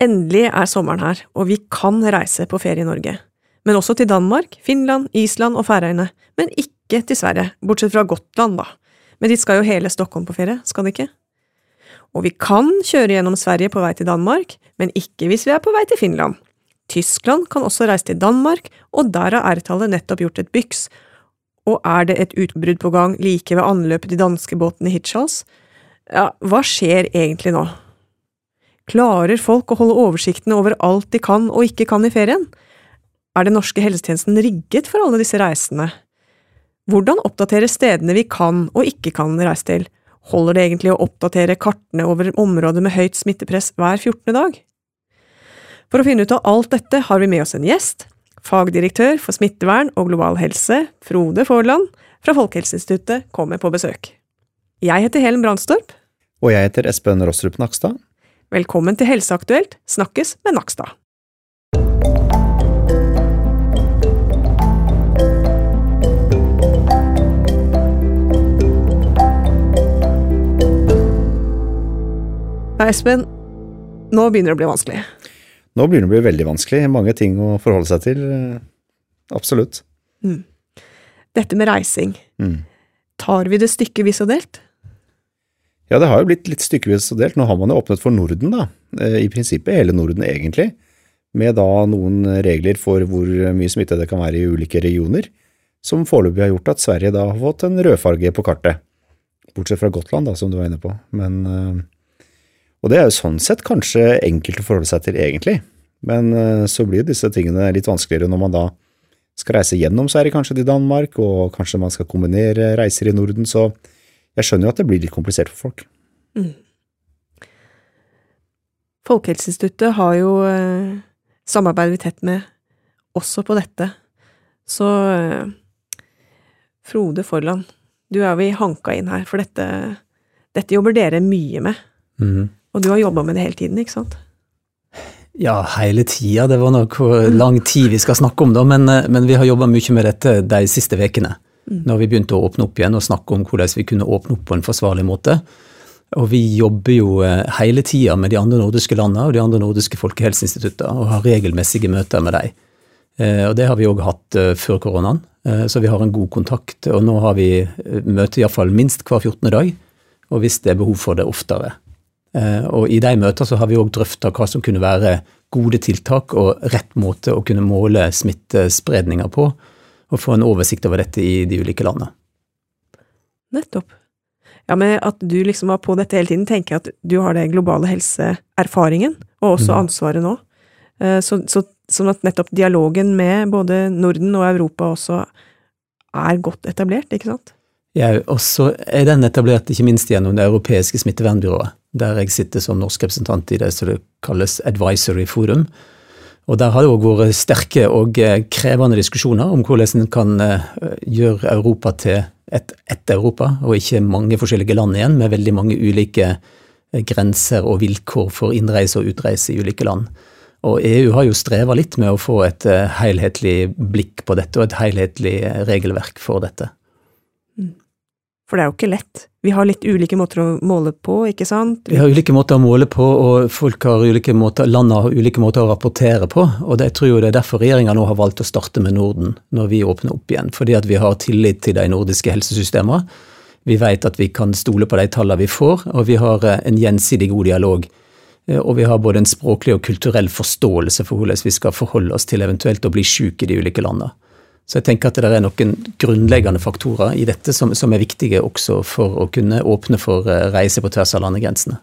Endelig er sommeren her, og vi kan reise på ferie i Norge. Men også til Danmark, Finland, Island og Færøyene. Men ikke til Sverige, bortsett fra Gotland, da. Men dit skal jo hele Stockholm på ferie, skal det ikke? Og vi kan kjøre gjennom Sverige på vei til Danmark, men ikke hvis vi er på vei til Finland. Tyskland kan også reise til Danmark, og der har R-tallet nettopp gjort et byks. Og er det et utbrudd på gang like ved anløpet til danskebåten i Hitchhals? Ja, hva skjer egentlig nå? Klarer folk å holde oversikten over alt de kan og ikke kan i ferien? Er den norske helsetjenesten rigget for alle disse reisene? Hvordan oppdatere stedene vi kan og ikke kan reise til? Holder det egentlig å oppdatere kartene over områder med høyt smittepress hver 14. dag? For å finne ut av alt dette har vi med oss en gjest, fagdirektør for smittevern og global helse, Frode Forland, fra Folkehelseinstituttet, kommer på besøk. Jeg heter Helen Brandstorp. Og jeg heter Espen Rostrup Nakstad. Velkommen til Helseaktuelt snakkes med Nakstad. Ja, Espen, nå begynner det å bli vanskelig. Nå begynner det å bli veldig vanskelig. Mange ting å forholde seg til. Absolutt. Mm. Dette med reising, Mm. tar vi det stykkevis og delt? Ja, det har jo blitt litt stykkevis og delt. Nå har man jo åpnet for Norden, da. Eh, I prinsippet hele Norden, egentlig. Med da noen regler for hvor mye smitte det kan være i ulike regioner. Som foreløpig har gjort at Sverige da har fått en rødfarge på kartet. Bortsett fra Gotland, da, som du var inne på. Men, eh, og det er jo sånn sett kanskje enkelt å forholde seg til, egentlig. Men eh, så blir jo disse tingene litt vanskeligere når man da skal reise gjennom Sverige, kanskje til Danmark, og kanskje man skal kombinere reiser i Norden. Så jeg skjønner jo at det blir litt komplisert for folk. Folkehelseinstituttet har jo eh, samarbeider vi tett med også på dette. Så eh, Frode Forland, du er vi hanka inn her, for dette, dette jobber dere mye med. Og du har jobba med det hele tiden, ikke sant? Ja, hele tida. Det var nok hvor lang tid vi skal snakke om, da. Men, eh, men vi har jobba mye med dette de siste ukene. Når vi begynte å åpne opp igjen og snakke om hvordan vi kunne åpne opp på en forsvarlig måte. Og vi jobber jo eh, hele tida med de andre nordiske landene og de andre nordiske folkehelseinstituttene og har regelmessige møter med dem. Eh, Og det har vi òg hatt eh, før koronaen, så vi har en god kontakt. Og nå har vi møte iallfall minst hver 14. dag, og hvis det er behov for det, oftere. Og i de møtene så har vi òg drøfta hva som kunne være gode tiltak og rett måte å kunne måle smittespredninga på, og få en oversikt over dette i de ulike landene. Nettopp. Ja, med at du liksom var på dette hele tiden, tenker jeg at du har det globale helseerfaringen, og også Mhm. ansvaret nå. Eh, Så, så, sånn at nettopp dialogen med både Norden og Europa også er godt etablert, ikke sant? Ja, og så er den etablert ikke minst gjennom det europeiske smittevernbyrået, der jeg sitter som norsk representant i det som kalles Advisory Forum. Og der har det òg vært sterke og eh, krevende diskusjoner om hvordan en kan eh, gjøre Europa til ett et Europa, og ikke mange forskjellige land igjen, med veldig mange ulike eh, grenser og vilkår for innreise og utreise i ulike land. Og EU har jo streva litt med å få et helhetlig blikk på dette, og et helhetlig regelverk for dette. For det er jo ikke lett. Vi har litt ulike måter å måle på, ikke sant? Vi har ulike måter å måle på, og folk har ulike måter, landene har ulike måter å rapportere på. og det, Jeg tror jo det er derfor regjeringa nå har valgt å starte med Norden når vi åpner opp igjen. Fordi at vi har tillit til de nordiske helsesystemene. Vi vet at vi kan stole på de tallene vi får, og vi har eh, en gjensidig god dialog. Eh, Og vi har både en språklig og kulturell forståelse for hvordan vi skal forholde oss til eventuelt å bli syke i de ulike landene. Så jeg tenker at det er noen grunnleggende faktorer i dette som, som er viktige også for å kunne åpne for eh, reise på tvers av landegrensene.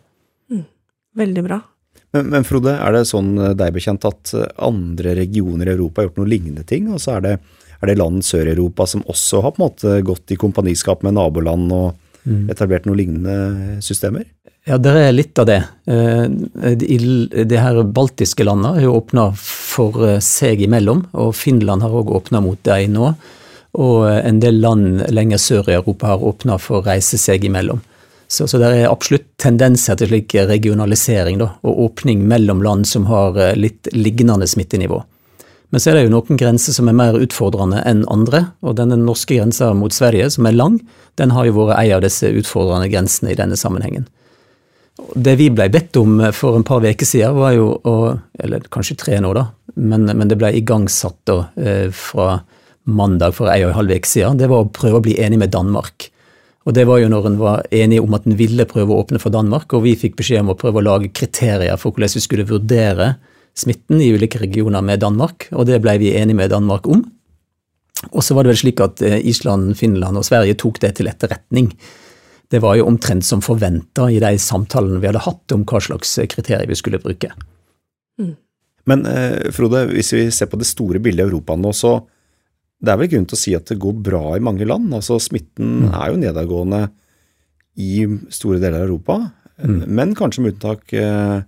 Veldig bra. Men, men Frode, er det sånn eh, deg bekjent at eh, andre regioner i Europa har gjort noen lignende ting? Og så er det, er det land Sør-Europa som også har på en måte gått i kompaniskap med naboland og etablert noen lignende systemer? Ja, det er litt av det. Eh, De, her baltiske landene har jo åpna for eh, seg imellom, og Finland har òg åpna mot dem nå. Og eh, en del land lenger sør i Europa har åpna for å reise seg imellom. Så, så det er absolutt tendenser til slik regionalisering da, og åpning mellom land som har litt lignende smittenivå. Men så er det jo noen grenser som er mer utfordrende enn andre, og denne norske grensa mot Sverige, som er lang, den har jo vært en av disse utfordrende grensene i denne sammenhengen. Det vi ble bedt om for en par uker siden, var jo å Eller kanskje tre nå, da. Men, men det ble igangsatt da eh, fra mandag for ei og en halv uke siden. Det var å prøve å bli enig med Danmark. Og Det var jo når en var enig om at en ville prøve å åpne for Danmark, og vi fikk beskjed om å prøve å lage kriterier for hvordan vi skulle vurdere smitten i ulike regioner med Danmark, og det ble vi enige med Danmark om. Og så var det vel slik at eh, Island, Finland og Sverige tok det til etterretning. Det var jo omtrent som forventa i de samtalene vi hadde hatt om hva slags kriterier vi skulle bruke. Mm. Men eh, Frode, hvis vi ser på det store bildet i Europa nå, så det er vel grunn til å si at det går bra i mange land. Altså Smitten mm. er jo nedadgående i store deler av Europa, mm. men kanskje med unntak eh,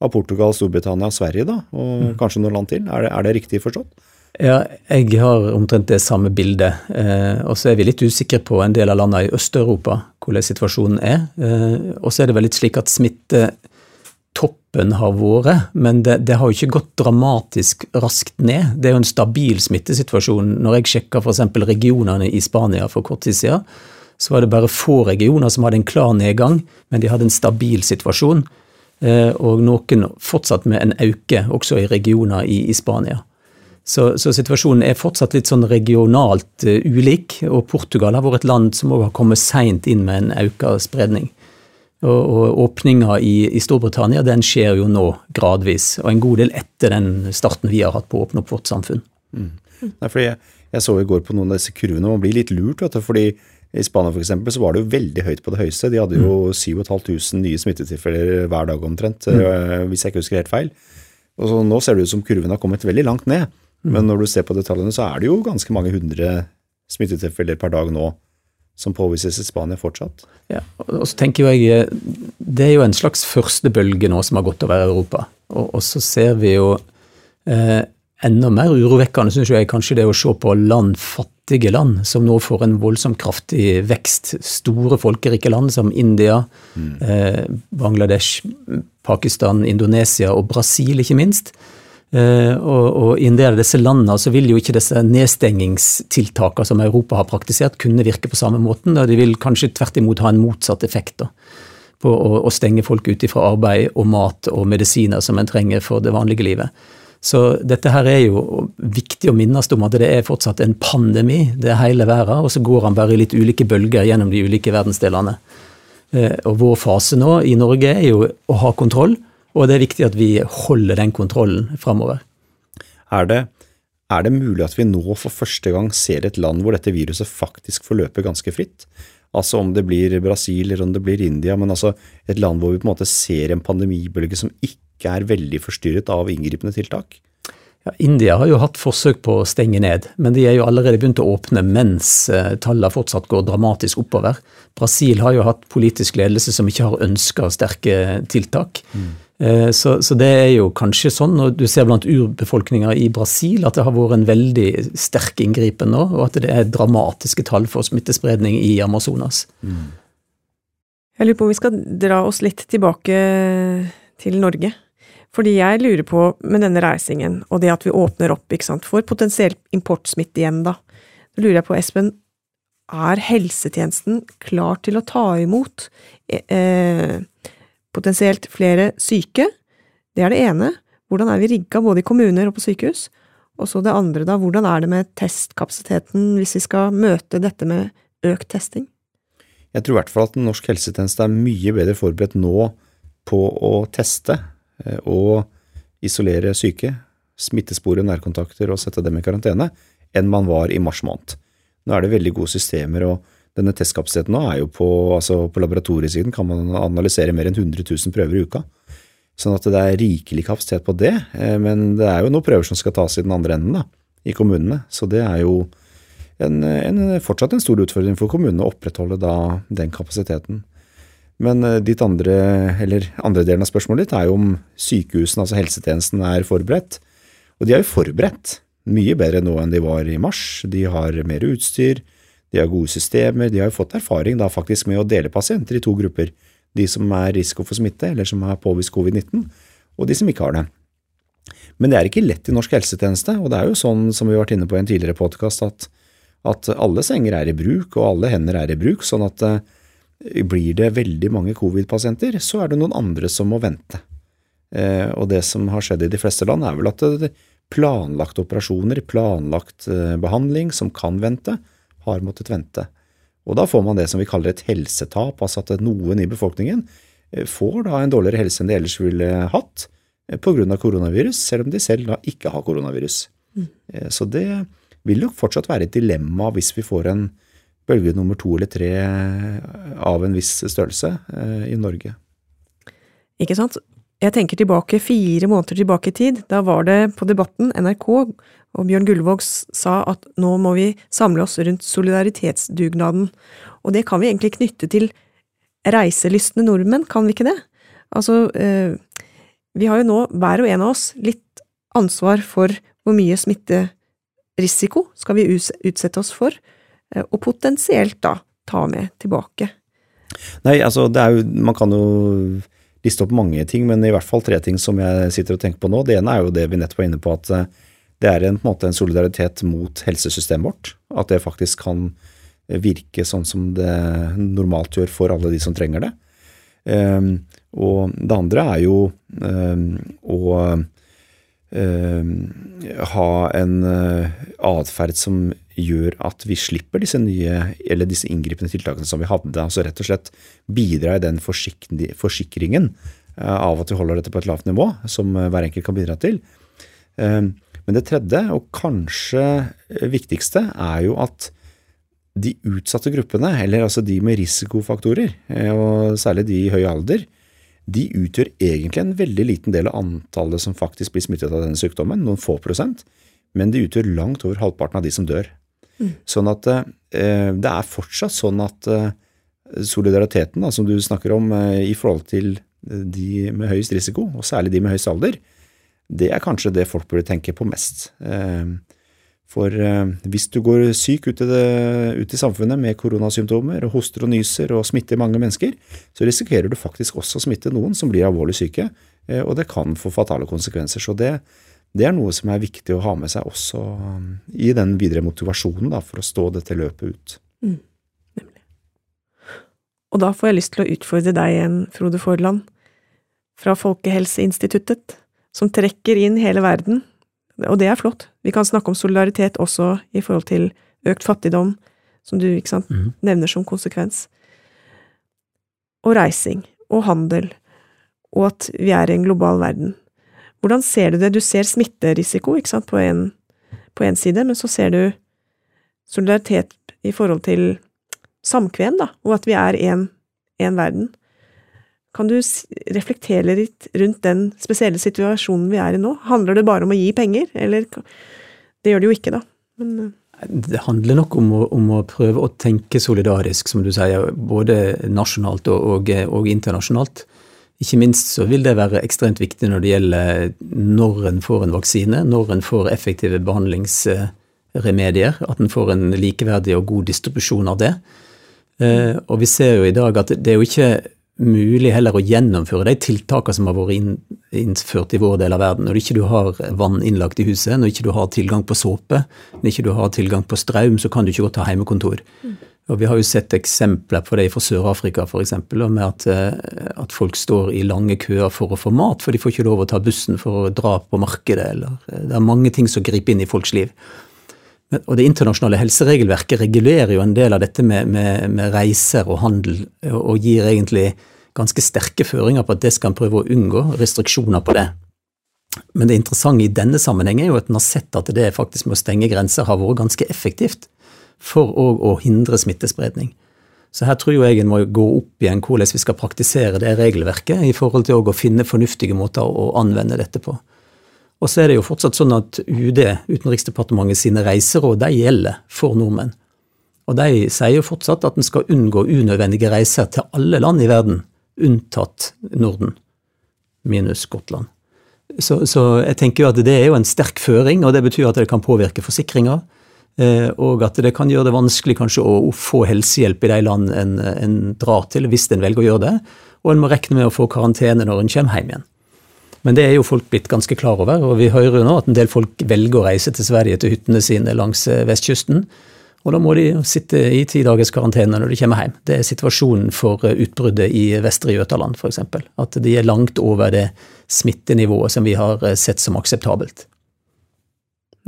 av Portugal, Storbritannia og Sverige, da, og mm. kanskje noen land til. Er det, er det riktig forstått? Ja, jeg har omtrent det samme bildet. Eh, og så er vi litt usikre på en del av landene i Øst-Europa, hvordan situasjonen er. Eh, og så er det vel litt slik at smittetoppen har vært, men det, det, har jo ikke gått dramatisk raskt ned. Det er jo en stabil smittesituasjon. Når jeg sjekka f.eks. regionene i Spania for kort tid siden, så var det bare få regioner som hadde en klar nedgang, men de hadde en stabil situasjon. Eh, og noen fortsatt med en auke, også i regioner i, i Spania. Så, så, situasjonen er fortsatt litt sånn regionalt uh, ulik, og Portugal har vært et land som òg har kommet seint inn med en økt spredning. Og, og Åpninga i, i, Storbritannia den skjer jo nå gradvis, og en god del etter den starten vi har hatt på å åpne opp vårt samfunn. Mm. Nei, fordi jeg, jeg, så i går på noen av disse kurvene, og man blir litt lurt. vet du, fordi i Spania for eksempel, så var det jo veldig høyt på det høyeste. De hadde jo mm. 7500 nye smittetilfeller hver dag omtrent, mm. Eh, hvis jeg ikke husker helt feil. Og så Nå ser det ut som kurven har kommet veldig langt ned. Men når du ser på detaljene, så er det jo ganske mange hundre smittetilfeller per dag nå som påvises i Spania fortsatt. Ja, og så tenker jeg, Det er jo en slags første bølge nå som har gått over Europa. Og, og så ser vi jo eh, enda mer urovekkende, syns jeg, kanskje det å se på land, fattige land, som nå får en voldsomt kraftig vekst. Store folkerike land som India, mm. eh, Bangladesh, Pakistan, Indonesia og Brasil, ikke minst Uh, og, og, I en del av disse landene så vil jo ikke disse nedstengingstiltakene som Europa har praktisert, kunne virke på samme måten. De vil kanskje tvert imot ha en motsatt effekt da, på å stenge folk ute fra arbeid og mat og medisiner som en trenger for det vanlige livet. Så dette her er jo viktig å minnes om at det er fortsatt en pandemi. Det er hele verden, og så går han bare i litt ulike bølger gjennom de ulike verdensdelene. Uh, og vår fase nå i Norge er jo å ha kontroll og det er viktig at vi holder den kontrollen framover. Er det, er det mulig at vi nå for første gang ser et land hvor dette viruset faktisk får løpe ganske fritt? Altså om det blir Brasil eller om det blir India, men altså et land hvor vi på en måte ser en pandemibølge som ikke er veldig forstyrret av inngripende tiltak? Ja, India har jo hatt forsøk på å stenge ned, men de er jo allerede begynt å åpne mens eh, tallene fortsatt går dramatisk oppover. Brasil har jo hatt politisk ledelse som ikke har ønska sterke tiltak. Mm. Eh, så, så, det er jo kanskje sånn, og du ser blant urbefolkninga i Brasil at det har vært en veldig sterk inngripen nå, og at det er dramatiske tall for smittespredning i Amazonas. Mm. Jeg lurer på om vi skal dra oss litt tilbake til Norge. Fordi jeg lurer på, med denne reisingen, og det at vi åpner opp ikke sant, for potensiell importsmitte igjen, da, da lurer jeg på, Espen, er helsetjenesten klar til å ta imot eh, potensielt flere syke. Det er det ene. Hvordan er vi rigga både i kommuner og på sykehus? Og så det andre, da, hvordan er det med testkapasiteten hvis vi skal møte dette med økt testing? Jeg tror i hvert fall at norsk helsetjeneste er mye bedre forberedt nå på å teste eh, og isolere syke, smittespore nærkontakter og sette dem i karantene, enn man var i mars måned. Nå er det veldig gode systemer, og denne testkapasiteten nå er jo på, altså på laboratoriesiden kan man analysere mer enn 100 000 prøver i uka. Sånn at det er rikelig kapasitet på det. Eh, men det er jo noen prøver som skal tas i den andre enden, da, i kommunene. Så det er jo en, en, fortsatt en stor utfordring for kommunene å opprettholde da den kapasiteten. Men eh, ditt andre, eller andre delen av spørsmålet ditt er jo om sykehusene, altså helsetjenesten, er forberedt. Og de er jo forberedt. Mye bedre nå enn de var i mars. De har mer utstyr. De har gode systemer, de har fått erfaring da faktisk med å dele pasienter i to grupper. De som er risiko for smitte, eller som har påvist covid-19, og de som ikke har det. Men det er ikke lett i norsk helsetjeneste, og det er jo sånn som vi har vært inne på i en tidligere podkast, at, at, alle senger er i bruk, og alle hender er i bruk, sånn at uh, Blir det veldig mange covid-pasienter, så er det noen andre som må vente. Uh, og det som har skjedd i de fleste land, er vel at det, planlagte operasjoner, planlagt uh, behandling som kan vente, har måttet vente. Og da får man det som vi kaller et helsetap, altså at noen i befolkningen eh, får da en dårligere helse enn de ellers ville hatt pga. koronavirus, selv om de selv da ikke har koronavirus. Mm. Så det vil nok fortsatt være et dilemma hvis vi får en bølge nummer to eller tre av en viss størrelse i Norge. Ikke sant. Jeg tenker tilbake fire måneder tilbake i tid. Da var det på Debatten, NRK, og Bjørn Gullvåg sa at nå må vi samle oss rundt solidaritetsdugnaden. Og det kan vi egentlig knytte til reiselystne nordmenn, kan vi ikke det? Altså, eh, vi har jo nå, hver og en av oss, litt ansvar for hvor mye smitterisiko skal vi utsette oss for, eh, og potensielt da ta med tilbake. Nei, altså det er jo Man kan jo liste opp mange ting, men i hvert fall tre ting som jeg sitter og tenker på nå. Det ene er jo det vi nettopp var inne på, at eh, det er en, på en, måte en solidaritet mot helsesystemet vårt. At det faktisk kan virke sånn som det normalt gjør for alle de som trenger det. Um, og det andre er jo um, å um, ha en uh, atferd som gjør at vi slipper disse nye, eller disse inngripende tiltakene som vi hadde. Altså rett og slett bidra i den forsikringen eh, av at vi holder dette på et lavt nivå, som eh, hver enkelt kan bidra til. Eh, men det tredje, og kanskje viktigste, er jo at de utsatte gruppene, eller altså de med risikofaktorer, og særlig de i høy alder, de utgjør egentlig en veldig liten del av antallet som faktisk blir smittet av denne sykdommen, noen få prosent, men de utgjør langt over halvparten av de som dør. Sånn at eh, det er fortsatt sånn at eh, solidariteten da, som du snakker om eh, i forhold til de med høyest risiko, og særlig de med høyest alder, det er kanskje det folk burde tenke på mest. For hvis du går syk ut i, det, ut i samfunnet med koronasymptomer og hoster og nyser og smitter mange mennesker, så risikerer du faktisk også å smitte noen som blir alvorlig syke, og det kan få fatale konsekvenser. Så det, det er noe som er viktig å ha med seg også um, i den videre motivasjonen da, for å stå dette løpet ut. Mm, nemlig. Og da får jeg lyst til å utfordre deg igjen, Frode Forland, fra Folkehelseinstituttet, som trekker inn hele verden, og det er flott. Vi kan snakke om solidaritet også i forhold til økt fattigdom, som du ikke sant, mm. nevner som konsekvens. Og reising, og handel, og at vi er i en global verden. Hvordan ser du det? Du ser smitterisiko sant, på en side, men så ser du solidaritet i forhold til samkvem, da, og at vi er én verden. Kan du reflektere litt rundt den spesielle situasjonen vi er i nå? Handler det bare om å gi penger, eller Det gjør det jo ikke, da. Men eh. det handler nok om å, om å, prøve å tenke solidarisk, som du sier, både nasjonalt og, og, og internasjonalt. Ikke minst så vil det være ekstremt viktig når det gjelder når en får en vaksine, når en får effektive behandlingsremedier, at en får en likeverdig og god distribusjon av det. Eh, og vi ser jo i dag at det er jo ikke mulig heller å gjennomføre de tiltakene som har vært innført i vår del av verden. Når ikke du har vann innlagt i huset, når ikke du har tilgang på såpe, når ikke du har tilgang på strøm, så kan du ikke godt ha hjemmekontor. Mm. Og Vi har jo sett eksempler på det fra Sør-Afrika f.eks. med at, eh, at, folk står i lange køer for å få mat, for de får ikke lov å ta bussen for å dra på markedet. Eller, eh, det er mange ting som griper inn i folks liv. Men, og Det internasjonale helseregelverket regulerer jo en del av dette med, med, med reiser og handel, og, gir egentlig ganske sterke føringer på at det skal en prøve å unngå, restriksjoner på det. Men det interessante i denne sammenheng er jo at en har sett at det faktisk med å stenge grenser har vært ganske effektivt for å hindre smittespredning. Så her tror jeg en må gå opp igjen hvordan vi skal praktisere det regelverket i forhold til å finne fornuftige måter å anvende dette på. Og så er det jo fortsatt sånn at UD, Utenriksdepartementet sine reiseråd, de gjelder for nordmenn. Og de sier jo fortsatt at en skal unngå unødvendige reiser til alle land i verden, unntatt Norden, minus Skottland. Så, så jeg tenker jo at det er jo en sterk føring, og det betyr at det kan påvirke forsikringer. Eh, og at det kan gjøre det vanskelig kanskje å få helsehjelp i de land en, en drar til, hvis en velger å gjøre det. Og en må regne med å få karantene når en kommer hjem igjen. Men det er jo folk blitt ganske klar over, og vi hører jo nå at en del folk velger å reise til Sverige til hyttene sine langs eh, vestkysten. Og da må de sitte i ti dagers karantene når de kommer hjem. Det er situasjonen for eh, utbruddet i Vestre Jøtaland f.eks. At de er langt over det smittenivået som vi har sett som akseptabelt.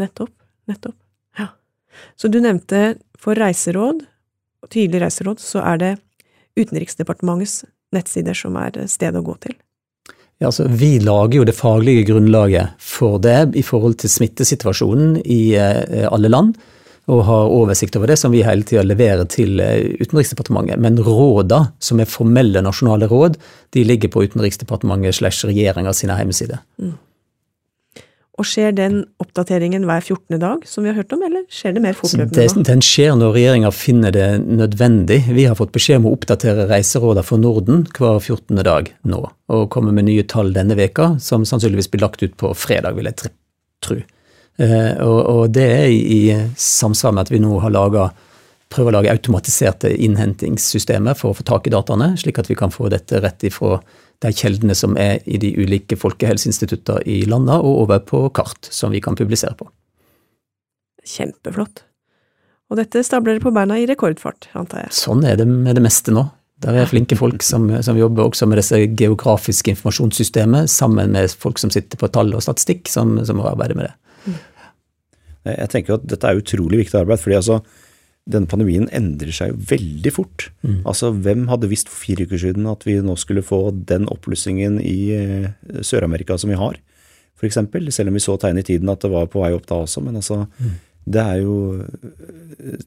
Nettopp. Nettopp. Så du nevnte for reiseråd, tydelig reiseråd, så er det Utenriksdepartementets nettsider som er stedet å gå til? Ja, altså, vi lager jo det faglige grunnlaget for det i forhold til smittesituasjonen i eh, alle land og har oversikt over det, som vi hele tida leverer til eh, Utenriksdepartementet. Men råda, som er formelle nasjonale råd, de ligger på Utenriksdepartementet slash regjeringa sine hjemmesider. Mm. Og Skjer den oppdateringen hver 14. dag, som vi har hørt om, eller skjer det mer fortløpende? nå? Den skjer når regjeringa finner det nødvendig. Vi har fått beskjed om å oppdatere reiserådene for Norden hver 14. dag nå, og komme med nye tall denne veka, som sannsynligvis blir lagt ut på fredag, vil jeg tro. Eh, og, det er i samsvar med at vi nå har laga prøver å lage automatiserte innhentingssystemer for å få tak i dataene, slik at vi kan få dette rett ifra de kjeldene som er i de ulike folkehelseinstituttene i landene, og over på kart som vi kan publisere på. Kjempeflott. Og dette stabler dere på beina i rekordfart, antar jeg? Sånn er det med det meste nå. Der er flinke folk som, som jobber også med disse geografiske informasjonssystemet, sammen med folk som sitter på tall og statistikk, som, som arbeider med det. Jeg tenker at dette er utrolig viktig arbeid. fordi altså, denne pandemien endrer seg jo veldig fort. Mm. Altså, Hvem hadde visst for fire uker siden at vi nå skulle få den oppblussingen i uh, Sør-Amerika som vi har, f.eks.? Selv om vi så tegn i tiden at det var på vei opp da også. Men altså, mm. det er jo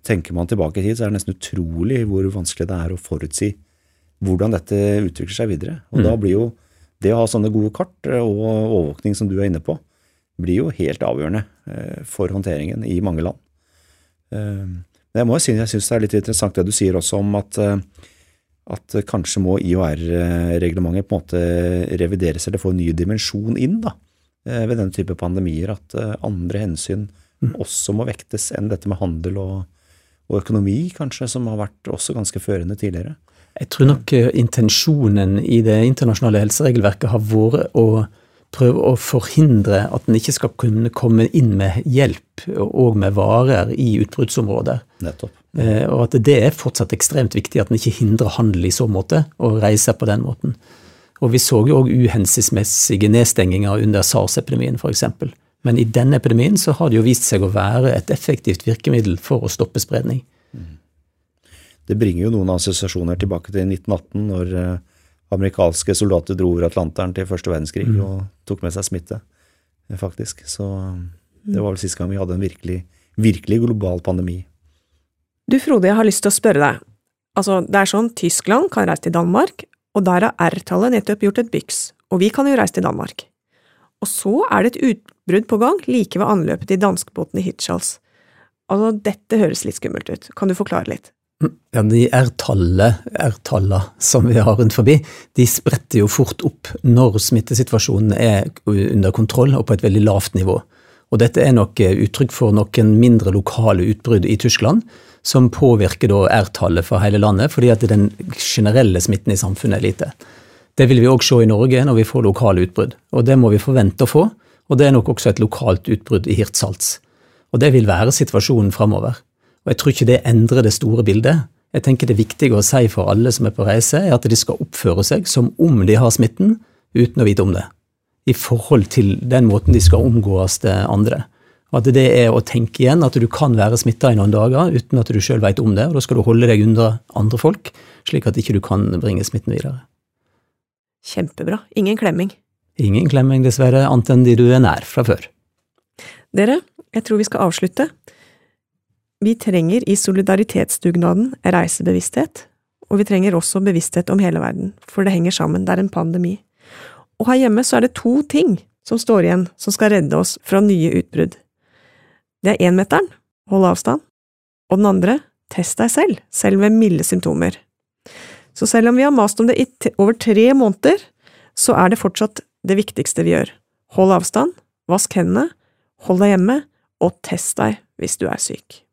Tenker man tilbake i tid, så er det nesten utrolig hvor vanskelig det er å forutsi hvordan dette utvikler seg videre. Og mm. da blir jo det å ha sånne gode kart og overvåkning som du er inne på, blir jo helt avgjørende uh, for håndteringen i mange land. Men jeg må si jeg syns det er litt interessant det du sier også om at, eh, at kanskje må IHR-reglementet på en måte revideres eller få en ny dimensjon inn da, eh, ved denne type pandemier. At eh, andre hensyn mm. også må vektes enn dette med handel og, og økonomi, kanskje, som har vært også ganske førende tidligere. Jeg tror nok intensjonen i det internasjonale helseregelverket har vært å prøve å forhindre at en ikke skal kunne komme inn med hjelp og med varer i utbruddsområder. Nettopp. Eh, og at det er fortsatt ekstremt viktig at en ikke hindrer handel i så måte, og reiser på den måten. Og vi så jo òg uhensiktsmessige nedstenginger under SARS-epidemien f.eks. Men i denne epidemien så har det jo vist seg å være et effektivt virkemiddel for å stoppe spredning. Mm. Det bringer jo noen assosiasjoner tilbake til 1918, når eh, amerikanske soldater dro over Atlanteren til første verdenskrig mm. og tok med seg smitte, eh, faktisk. Så um, det var vel siste gang vi hadde en virkelig, virkelig global pandemi. Du Frode, jeg har lyst til å spørre deg. Altså, det er sånn Tyskland kan reise til Danmark, og der har R-tallet nettopp gjort et byks, og vi kan jo reise til Danmark. Og så er det et utbrudd på gang like ved anløpet til danskebåten i Hitchhals. Altså, dette høres litt skummelt ut, kan du forklare litt? Ja, De R-tallene som vi har rundt forbi, de spretter jo fort opp når smittesituasjonen er under kontroll og på et veldig lavt nivå. Og dette er nok eh, uttrykk for noen mindre lokale utbrudd i Tyskland, som påvirker R-tallet for hele landet, fordi at den generelle smitten i samfunnet er lite. Det vil vi òg se i Norge når vi får lokale utbrudd, og det må vi forvente å få. Og det er nok også et lokalt utbrudd i Hirtshals. Og det vil være situasjonen framover. Og jeg tror ikke det endrer det store bildet. Jeg tenker det viktige å si for alle som er på reise, er at de skal oppføre seg som om de har smitten, uten å vite om det. I forhold til den måten de skal omgås det andre. At det er å tenke igjen at du kan være smitta i noen dager uten at du sjøl veit om det, og da skal du holde deg unna andre folk, slik at ikke du kan bringe smitten videre. Kjempebra. Ingen klemming. Ingen klemming, dessverre, annet enn de du er nær fra før. Dere, jeg tror vi skal avslutte. Vi trenger i solidaritetsdugnaden reisebevissthet, og vi trenger også bevissthet om hele verden, for det henger sammen, det er en pandemi. Og her hjemme så er det to ting som står igjen som skal redde oss fra nye utbrudd. Det er énmeteren, hold avstand, og den andre, test deg selv, selv ved milde symptomer. Så selv om vi har mast om det i over tre måneder, så er det fortsatt det viktigste vi gjør. Hold avstand, vask hendene, hold deg hjemme, og test deg hvis du er syk.